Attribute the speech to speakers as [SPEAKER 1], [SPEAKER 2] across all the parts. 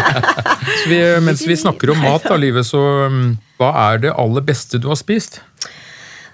[SPEAKER 1] vi, mens vi snakker om mat, da, Live, så um, hva er det aller beste du har spist?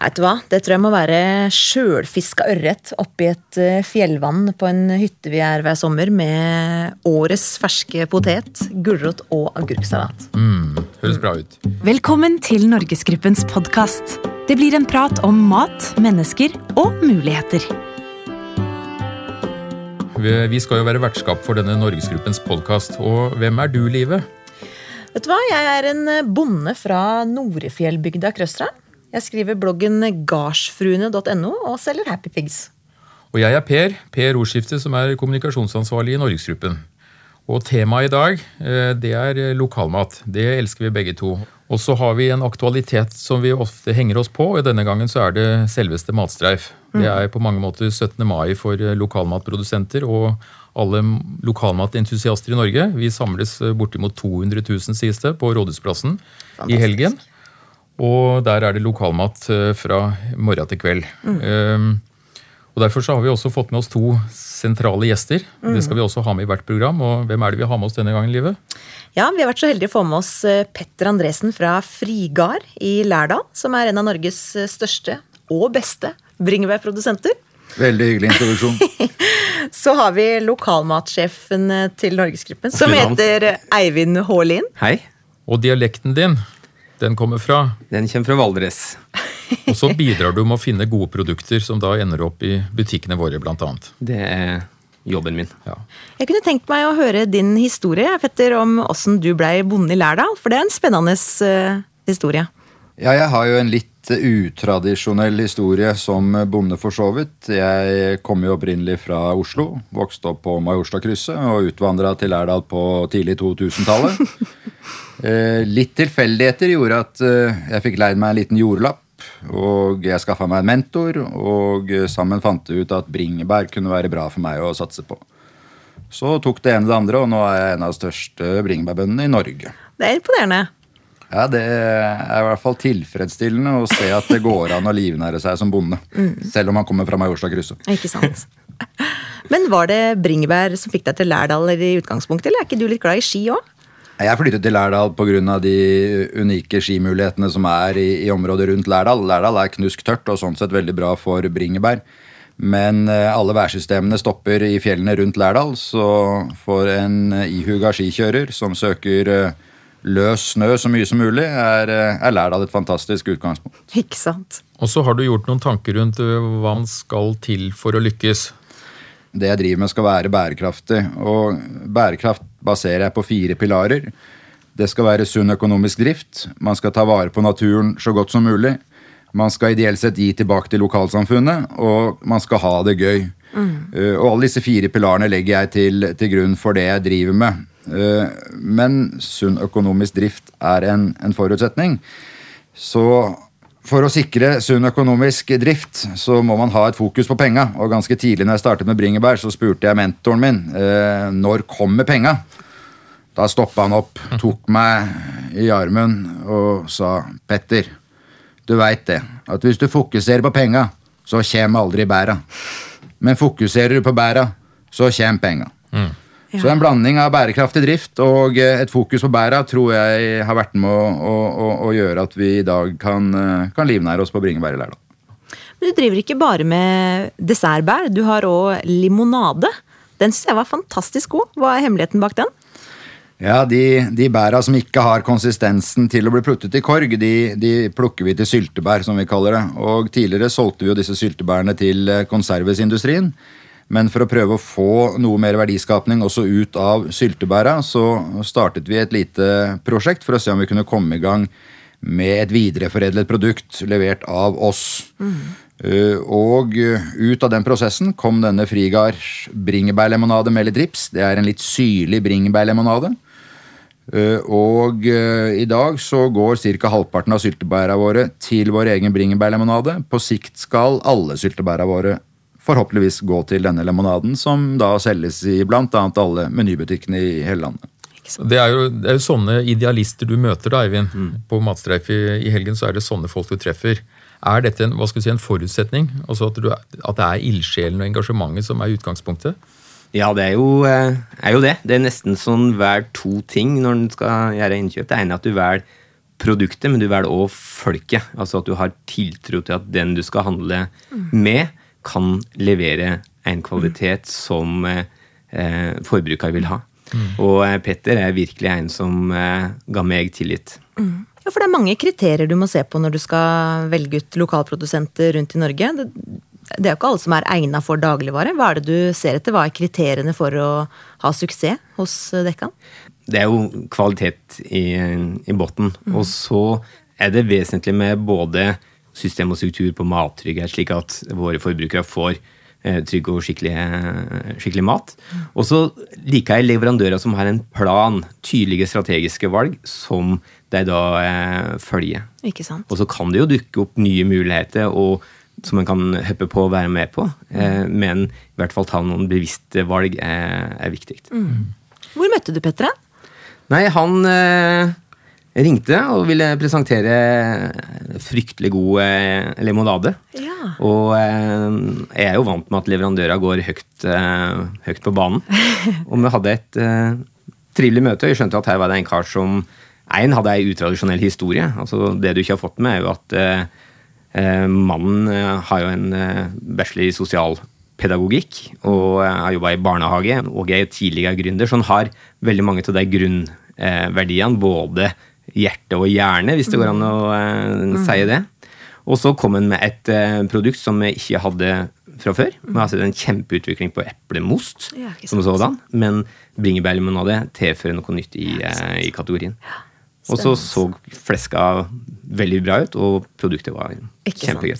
[SPEAKER 2] Vet du hva? Det tror jeg må være sjølfiska ørret oppi et eh, fjellvann på en hytte vi er hver sommer, med årets ferske potet, gulrot og agurksalat.
[SPEAKER 1] Mm, høres bra ut.
[SPEAKER 3] Velkommen til Norgesgruppens podkast. Det blir en prat om mat, mennesker og muligheter.
[SPEAKER 1] Vi skal jo være vertskap for denne Norgesgruppens podkast. Og hvem er du, Live?
[SPEAKER 2] Vet du hva? Jeg er en bonde fra Norefjellbygda Krøstra. Jeg skriver bloggen gardsfruene.no og selger Happy Pigs.
[SPEAKER 1] Og jeg er Per, Per Ordskifte, som er kommunikasjonsansvarlig i Norgesgruppen. Og temaet i dag, eh, det er lokalmat. Det elsker vi begge to. Og så har vi en aktualitet som vi ofte henger oss på, og denne gangen så er det selveste Matstreif. Det er på mange måter 17. mai for eh, lokalmatprodusenter og alle lokalmatentusiaster i Norge. Vi samles eh, bortimot 200 000, sies det, på Rådhusplassen i helgen. Og der er det lokalmat eh, fra morgen til kveld. Mm. Um, og Derfor så har vi også fått med oss to sentrale gjester. Mm. Det skal vi også ha med i hvert program. og Hvem er det vi har med oss denne gangen, Live?
[SPEAKER 2] Ja, Vi har vært så heldige å få med oss eh, Petter Andresen fra Frigard i Lærdal. Som er en av Norges eh, største og beste bringebærprodusenter.
[SPEAKER 4] Veldig hyggelig introduksjon.
[SPEAKER 2] så har vi lokalmatsjefen eh, til Norgesgruppen, som heter Eivind Haalien.
[SPEAKER 5] Hei.
[SPEAKER 1] Og dialekten din, den kommer fra?
[SPEAKER 5] Den kommer fra Valdres.
[SPEAKER 1] Og så bidrar du med å finne gode produkter som da ender opp i butikkene våre, bl.a.
[SPEAKER 5] Det er jobben min.
[SPEAKER 1] Ja.
[SPEAKER 2] Jeg kunne tenkt meg å høre din historie Petter, om åssen du blei bonde i Lærdal. For det er en spennende uh, historie.
[SPEAKER 4] Ja, jeg har jo en litt utradisjonell historie som bonde, for så vidt. Jeg kom jo opprinnelig fra Oslo. Vokste opp på Majorstadkrysset og utvandra til Lærdal på tidlig 2000-tallet. Eh, litt tilfeldigheter gjorde at eh, jeg fikk leid meg en liten jordlapp og jeg skaffa meg en mentor, og sammen fant vi ut at bringebær kunne være bra for meg å satse på. Så tok det ene det andre, og nå er jeg en av de største bringebærbøndene i Norge.
[SPEAKER 2] Det er imponerende.
[SPEAKER 4] Ja, Det er i hvert fall tilfredsstillende å se at det går an å livnære seg som bonde. Mm. Selv om man kommer fra Majorstadkrysset.
[SPEAKER 2] Ikke sant. Men var det bringebær som fikk deg til Lærdal i utgangspunktet, eller er ikke du litt glad i ski òg?
[SPEAKER 4] Jeg flyttet til Lærdal pga. de unike skimulighetene som er i, i, området rundt Lærdal. Lærdal er knusktørt og sånn sett veldig bra for bringebær. Men eh, alle værsystemene stopper i fjellene rundt Lærdal, så for en ihuga skikjører som søker eh, løs snø så mye som mulig, er, eh, er Lærdal et fantastisk utgangspunkt.
[SPEAKER 2] Ikke sant?
[SPEAKER 1] Og så har du gjort noen tanker rundt hva man skal til for å lykkes
[SPEAKER 4] det jeg driver med, skal være bærekraftig. Og bærekraft baserer jeg på fire pilarer. Det skal være sunn økonomisk drift. Man skal ta vare på naturen så godt som mulig. Man skal ideelt sett gi tilbake til lokalsamfunnet, og man skal ha det gøy. Mm. Uh, og alle disse fire pilarene legger jeg til, til grunn for det jeg driver med. Uh, men sunn økonomisk drift er en, en forutsetning. Så for å sikre sunn økonomisk drift så må man ha et fokus på penga. Og ganske tidlig når jeg startet med bringebær, så spurte jeg mentoren min eh, når kommer penga. Da stoppa han opp, tok meg i armen og sa Petter, du veit det, at hvis du fokuserer på penga, så kommer aldri bæra. Men fokuserer du på bæra, så kommer penga. Mm. Så en blanding av bærekraftig drift og eh, et fokus på bæra tror jeg har vært med å, å, å, å gjøre at vi i dag kan, eh, kan livnære oss på bringebær i Lærdal.
[SPEAKER 2] Men du driver ikke bare med dessertbær, du har òg limonade. Den syns jeg var fantastisk god. Hva er hemmeligheten bak den?
[SPEAKER 4] Ja, De, de bæra som ikke har konsistensen til å bli pluttet i korg, de, de, plukker vi til syltebær, som vi kaller det. Og Tidligere solgte vi jo disse syltebærene til eh, konservesindustrien. Men for å prøve å få noe mer verdiskapning også ut av syltebæra, så startet vi et lite prosjekt for å se om vi kunne komme i gang med et videreforedlet produkt levert av oss. Mm. Og ut av den prosessen kom denne Frigard bringebærlemonade med litt rips. Det er en litt syrlig bringebærlemonade. Uh, og uh, i dag så går ca. halvparten av syltebæra våre til vår egen bringebærlemonade. På sikt skal alle syltebæra våre forhåpentligvis gå til denne lemonaden, som da selges i bl.a. alle menybutikkene i hele landet.
[SPEAKER 1] Det er, jo, det er, jo, sånne idealister du møter, da, Eivind. Mm. På Matstreif i, i, helgen så er det sånne folk du treffer. Er dette en, hva skal si, en forutsetning? Altså at, du, at det er ildsjelen og engasjementet som er utgangspunktet?
[SPEAKER 5] Ja, det er jo, eh, er jo det. Det er nesten sånn hver to ting når en skal gjøre innkjøp. Det ene er at du velger produktet, men du velger òg folket. Altså at du har tiltro til at den du skal handle med, kan levere en kvalitet som eh, eh, forbruker vil ha. Og eh, Petter er virkelig en som eh, ga meg tillit.
[SPEAKER 2] Ja, for det er mange kriterier du må se på når du skal velge ut lokalprodusenter rundt i Norge. Det, det er jo ikke alle som er egna for dagligvare. Hva er det du ser etter? Hva er kriteriene for å ha suksess hos Dekkan?
[SPEAKER 5] det er jo kvalitet i, i bunnen. Og så er det vesentlig med både system og struktur på mattrygghet, slik at våre forbrukere får eh, trygg og skikkelig, eh, skikkelig mat. Og så liker jeg leverandører som har en plan, tydelige strategiske valg, som de da eh, følger.
[SPEAKER 2] Ikke sant?
[SPEAKER 5] Og så kan det jo dukke opp nye muligheter og, som en kan hoppe på og være med på. Eh, men i hvert fall ta noen bevisste valg er, er viktig.
[SPEAKER 2] Hvor møtte du Petter?
[SPEAKER 5] Nei, han eh, ringte og ville presentere fryktelig god eh, limonade.
[SPEAKER 2] Ja.
[SPEAKER 5] Og eh, jeg er jo vant med at leverandøra går høyt, eh, høyt på banen. og vi hadde et eh, trivelig møte, og jeg skjønte at her var det en kar som en hadde ei utradisjonell historie. Altså Det du ikke har fått med, er jo at mannen har jo en bachelor i sosialpedagogikk og har jobba i barnehage og er tidligere gründer, så han har veldig mange av de grunnverdiene, både hjerte og hjerne, hvis det går an å mm. si det. Og så kom han med et uh, produkt som vi ikke hadde fra før. Vi har sett en kjempeutvikling på eplemost
[SPEAKER 2] Ja,
[SPEAKER 5] som sådan, men bringebærlimonade tilfører noe nytt i, eh, i kategorien. Og så så fleska veldig bra ut, og produktet var
[SPEAKER 2] Ikke
[SPEAKER 5] kjempegøy.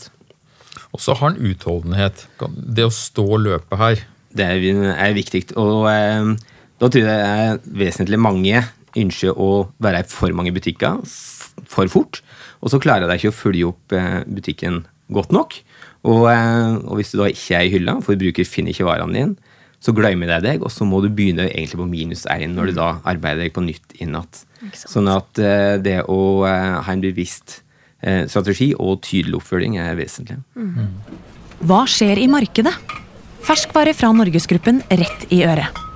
[SPEAKER 1] Og så har han utholdenhet. Det å stå og løpe her.
[SPEAKER 5] Det er, er viktig. Og uh, da tror jeg det er vesentlig mange ønsker å være i for mange butikker for fort. Og så klarer de ikke å følge opp eh, butikken godt nok. Og, eh, og hvis du da ikke er i hylla, forbruker finner ikke varene dine, så glemmer de deg, og så må du begynne egentlig på minus én når du da arbeider deg på nytt inn igjen. Sånn at eh, det å ha en bevisst strategi og tydelig oppfølging er vesentlig.
[SPEAKER 3] Hva skjer i markedet? Ferskvare fra Norgesgruppen rett i øret.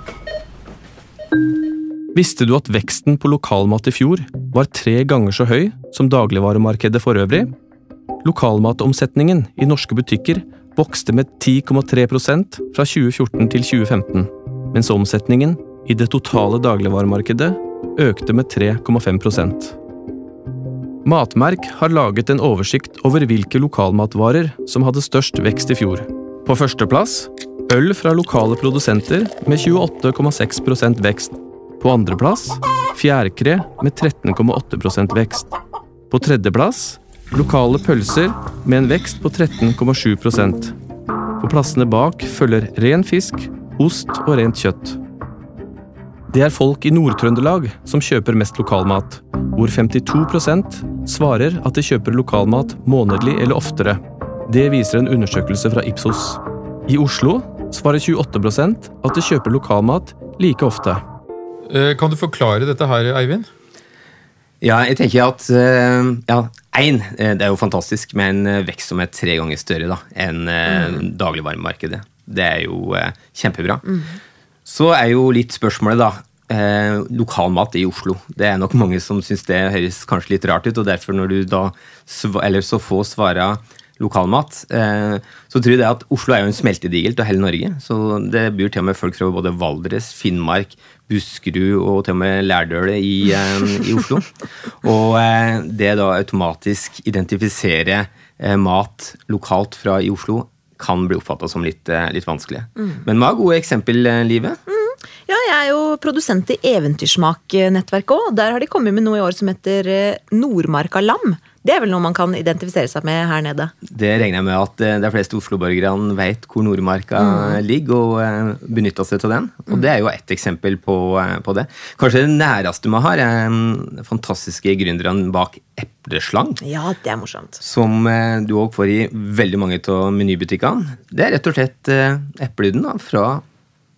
[SPEAKER 6] Visste du at veksten på lokalmat i fjor var tre ganger så høy som dagligvaremarkedet for øvrig? Lokalmatomsetningen i norske butikker vokste med 10,3% fra 2014 til 2015, mens omsetningen i det totale dagligvaremarkedet økte med 3,5% Matmerk har laget en oversikt over hvilke lokalmatvarer som hadde størst vekst i fjor. På førsteplass øl fra lokale produsenter med 28,6% vekst. På andreplass fjærkre med 13,8% vekst. På tredjeplass lokale pølser med en vekst på 13,7% På plassene bak følger ren fisk, ost og rent kjøtt. Det er folk i Nord-Trøndelag som kjøper mest lokalmat, hvor 52% svarer at de kjøper lokalmat månedlig eller oftere. Det viser en undersøkelse fra Ipsos. I Oslo svarer 28% at de kjøper lokalmat like ofte.
[SPEAKER 1] Eh, Kan du forklare dette her, Eivind?
[SPEAKER 5] Ja, jeg tenker at eh, ja, én, eh, det er jo fantastisk med en vekst som er tre ganger større da, enn mm. dagligvaremarkedet. Det er jo kjempebra. kjempebra. Så er jo litt spørsmålet, da. Eh, lokalmat i Oslo. Det er nok mange som syns det høres kanskje litt rart ut, og derfor når du da eller så få svarer lokalmat, eh, så tror jeg det at Oslo er jo en smeltedigel til hele Norge. Så det byr til og med folk fra både Valdres, Finnmark, Buskerud og til og med Lærdøle i, eh, i Oslo. Og eh, det da automatisk identifisere mat lokalt fra i Oslo kan bli oppfatta som litt, litt vanskelig. Men vi har gode eksempel, Live.
[SPEAKER 2] Ja, jeg er jo produsent i Eventyrsmak-nettverket òg. Der har de kommet med noe i år som heter Nordmarka lam. Det er vel noe man kan identifisere seg med her nede.
[SPEAKER 5] Det regner jeg med at eh, de fleste Oslo-borgerne vet hvor Nordmarka ligger, og benytta benytter seg av den. Og det er jo ett eksempel på, eh, på det. Kanskje det næreste vi har, er den fantastiske gründerne bak Epleslang.
[SPEAKER 2] Ja, det er morsomt.
[SPEAKER 5] Som eh, du òg får i veldig mange av menybutikkene. Det er rett og slett eplelyden fra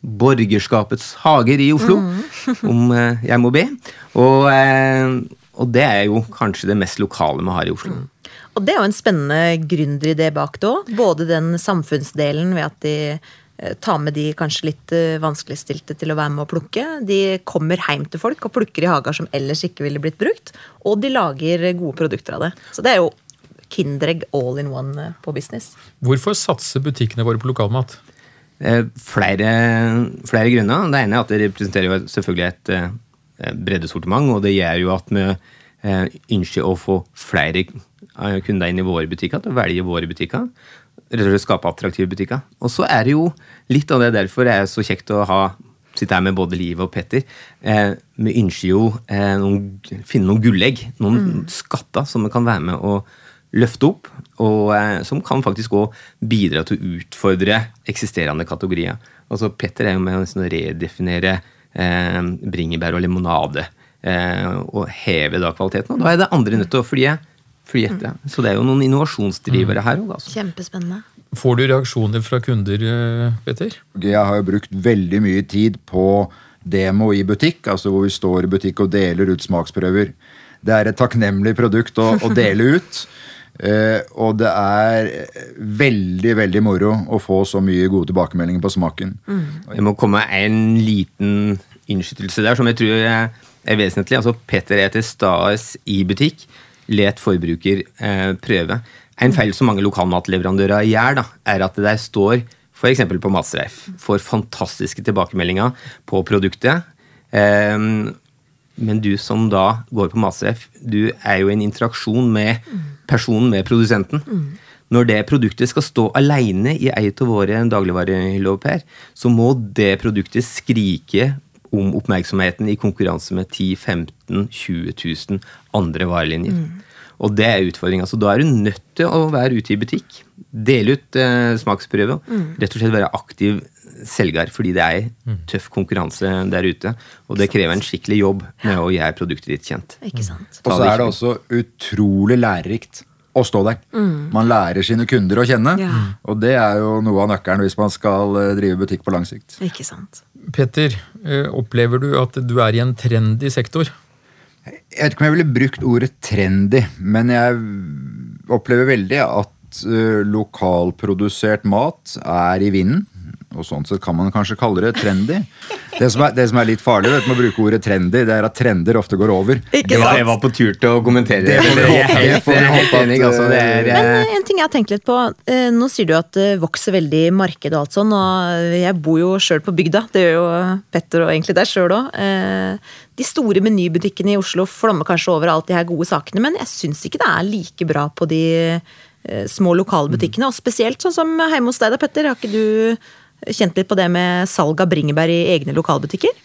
[SPEAKER 5] Borgerskapets hager i Oslo, om eh, jeg må be. Og, eh, og det er jo kanskje det mest lokale vi har i Oslo.
[SPEAKER 2] Og det er jo en spennende gründeridé bak det òg. Både den samfunnsdelen ved at de tar med de kanskje litt eh, vanskeligstilte til å være med å plukke. De kommer hjem til folk og plukker i hager som ellers ikke ville blitt brukt. Og de lager gode produkter av det. Så det er jo Kinderegg all in one eh, på business.
[SPEAKER 1] Hvorfor satser butikkene våre på lokalmat?
[SPEAKER 5] Eh, Flere, flere grunner. Det ene er at det representerer jo selvfølgelig et eh, sortiment, og det gjør jo at vi eh, ønsker å få flere eh, kunder inn i våre butikker, til å velge våre butikker. Rett og slett skape attraktive butikker. Og så er det jo litt av det derfor er så kjekt å ha sitte her med både Liv og Petter. Eh, vi ønsker jo eh, noen, finne noen gullegg, noen skatter som vi kan være med å løfte opp, og eh, som kan faktisk òg bidra til å utfordre eksisterende kategorier. Altså Petter er jo med å redefinere bringebær og limonade, eh, og heve da kvaliteten. Og da er det andre nødt til å fly, fly etter. Så det er jo noen innovasjonsdrivere her òg, altså.
[SPEAKER 2] Kjempespennende.
[SPEAKER 1] Får du reaksjoner fra kunder, Peter? Petter?
[SPEAKER 4] Jeg har jo brukt veldig mye tid på demo i butikk, altså hvor vi står i butikk og deler ut smaksprøver. Det er et takknemlig produkt å, å dele ut. Eh, og det er veldig veldig moro å få så mye gode tilbakemeldinger på smaken.
[SPEAKER 5] Det må komme en liten innskytelse der som jeg tror er er vesentlig. Altså Petter er til stades i butikk. Let forbruker eh, prøve. En feil som mange lokalmatleverandører gjør, da, er at det der står f.eks. på Matstreif, får fantastiske tilbakemeldinger på produktet. Eh, men du som da går på Matstreif, du er jo i en interaksjon med personen, med produsenten. Når det produktet skal stå alene i ei av våre dagligvarehyller, Per, så må det produktet skrike om oppmerksomheten i konkurranse med 10 15 20 000 andre varelinjer. Og det er utfordringa. Så da er du nødt til å være ute i butikk. Dele ut eh, smaksprøver. Rett og slett være aktiv selger, fordi det er tøff konkurranse der ute. Og det krever en skikkelig jobb med å gjøre produktet ditt kjent.
[SPEAKER 2] Ikke sant?
[SPEAKER 4] Og så er det også utrolig lærerikt å stå der. Man lærer sine kunder å kjenne.
[SPEAKER 2] Ja.
[SPEAKER 4] Og det er jo noe av nøkkelen hvis man skal eh, drive butikk på lang sikt.
[SPEAKER 2] Ikke sant?
[SPEAKER 1] Petter, eh, opplever du at du er i en trendy sektor?
[SPEAKER 4] Jeg vet ikke om jeg ville brukt ordet trendy, men jeg opplever veldig at lokalprodusert mat er i vinden. Og sånn sett kan man kanskje kalle det trendy. Det som er, det som er litt farlig vet, med å bruke ordet trendy, det er at trender ofte går over.
[SPEAKER 2] Ikke sant?
[SPEAKER 5] jeg var på tur til å kommentere
[SPEAKER 4] Det
[SPEAKER 5] det. er
[SPEAKER 4] det.
[SPEAKER 5] Altså, er,
[SPEAKER 2] Men en ting jeg har tenkt litt på. Nå sier du at det vokser veldig i markedet og alt sånn, og jeg bor jo sjøl på bygda. Det gjør jo Petter og egentlig deg sjøl òg. De store menybutikkene i Oslo flommer kanskje over alt de her gode sakene, men jeg syns ikke det er like bra på de eh, små lokalbutikkene. Mm. Og spesielt sånn som hjemme hos deg da, Petter. Har ikke du kjent litt på det med salg av bringebær i egne lokalbutikker?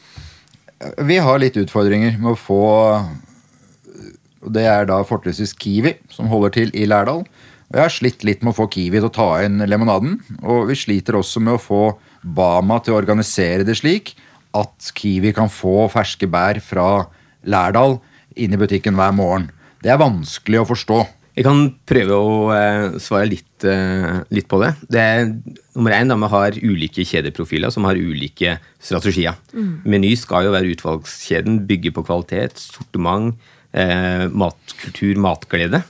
[SPEAKER 4] Vi har litt utfordringer med å få Det er da fortrinnsvis Kiwi som holder til i Lærdal. Jeg har slitt litt med å få Kiwi til å ta inn lemonaden. Og vi sliter også med å få Bama til å organisere det slik at Kiwi kan få ferske bær fra Lærdal inn i butikken hver morgen. Det er vanskelig å forstå.
[SPEAKER 5] Jeg kan prøve å eh, svare litt, eh, litt på det. det er, nummer én, da, Vi har ulike kjedeprofiler som har ulike strategier. Meny skal jo være utvalgskjeden, bygge på kvalitet, sortiment, eh, matkultur, matglede.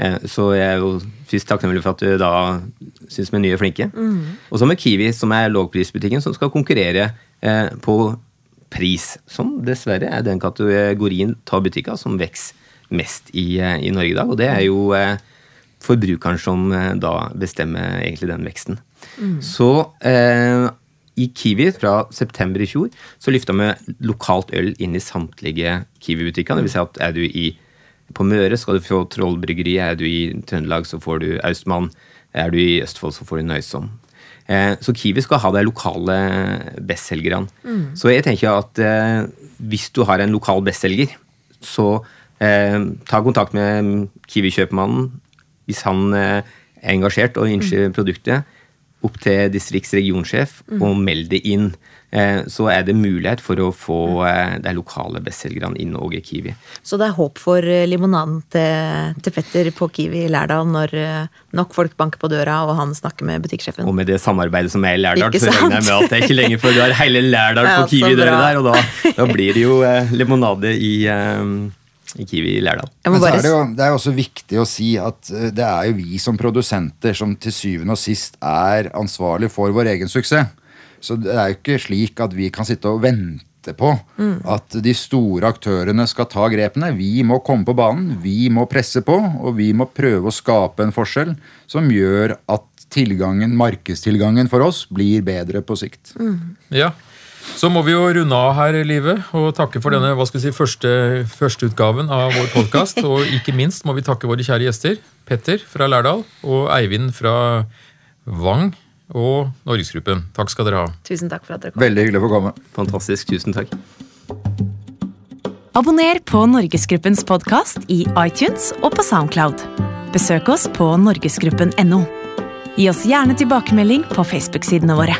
[SPEAKER 5] Eh, så jeg er jo først takknemlig for at du da syns Meny er flinke. Og så med Kiwi, som er lågprisbutikken, som skal konkurrere på pris. Som dessverre er den kategorien av butikker som vokser mest i, eh, i Norge i dag. Og det er jo eh, forbrukeren som eh, da bestemmer egentlig den veksten. Så eh, i Kiwi fra september i fjor så løfta vi lokalt øl inn i samtlige Kiwi-butikker. Vil si at er du i, på Møre, skal du få Trollbryggeriet. Er du i Trøndelag, så får du Austmann. Er du i Østfold, så får du Nøysom. Eh, så Kiwi skal ha de lokale bestselgerne. Så jeg tenker at eh, hvis du har en lokal bestselger, så eh, ta kontakt med Kiwi-kjøpmannen hvis han er engasjert og ønsker produktet. Opp til distriktsregionsjef og meld det inn. Eh, så er det mulighet for å få eh, de lokale bestselgerne inn og i Kiwi.
[SPEAKER 2] Så det er håp for eh, limonaden til, til Petter på Kiwi i Lærdal når nok folk banker på døra og han snakker med butikksjefen.
[SPEAKER 5] Og med det samarbeidet som er i Lærdal, så regner jeg med at det er ikke lenge før du har hele Lærdal på Kiwi-døra der, og da, da blir det jo limonade i, i Kiwi i Lærdal.
[SPEAKER 4] Men så er det, jo, det er jo også viktig å si at eh, det er jo vi som produsenter som til syvende og sist er ansvarlig for vår egen suksess. Så det er jo ikke slik at vi kan sitte og vente på at de store aktørene skal ta grepene. Vi må komme på banen, vi må presse på, og vi må prøve å skape en forskjell som gjør at tilgangen, markedstilgangen for oss blir bedre på sikt.
[SPEAKER 1] Ja. Så må vi jo runde av her, Live, og takke for denne hva skal vi si, første, førsteutgaven av vår podkast. Og ikke minst må vi takke våre kjære gjester. Petter fra Lærdal og Eivind fra Vang og Norgesgruppen. Takk skal dere ha.
[SPEAKER 2] Tusen takk for at dere kom.
[SPEAKER 4] Veldig hyggelig å få komme.
[SPEAKER 5] Fantastisk. Tusen takk.
[SPEAKER 3] Abonner på Norgesgruppens podkast i iTunes og på Soundcloud. Besøk oss på norgesgruppen.no. Gi oss gjerne tilbakemelding på Facebook-sidene våre.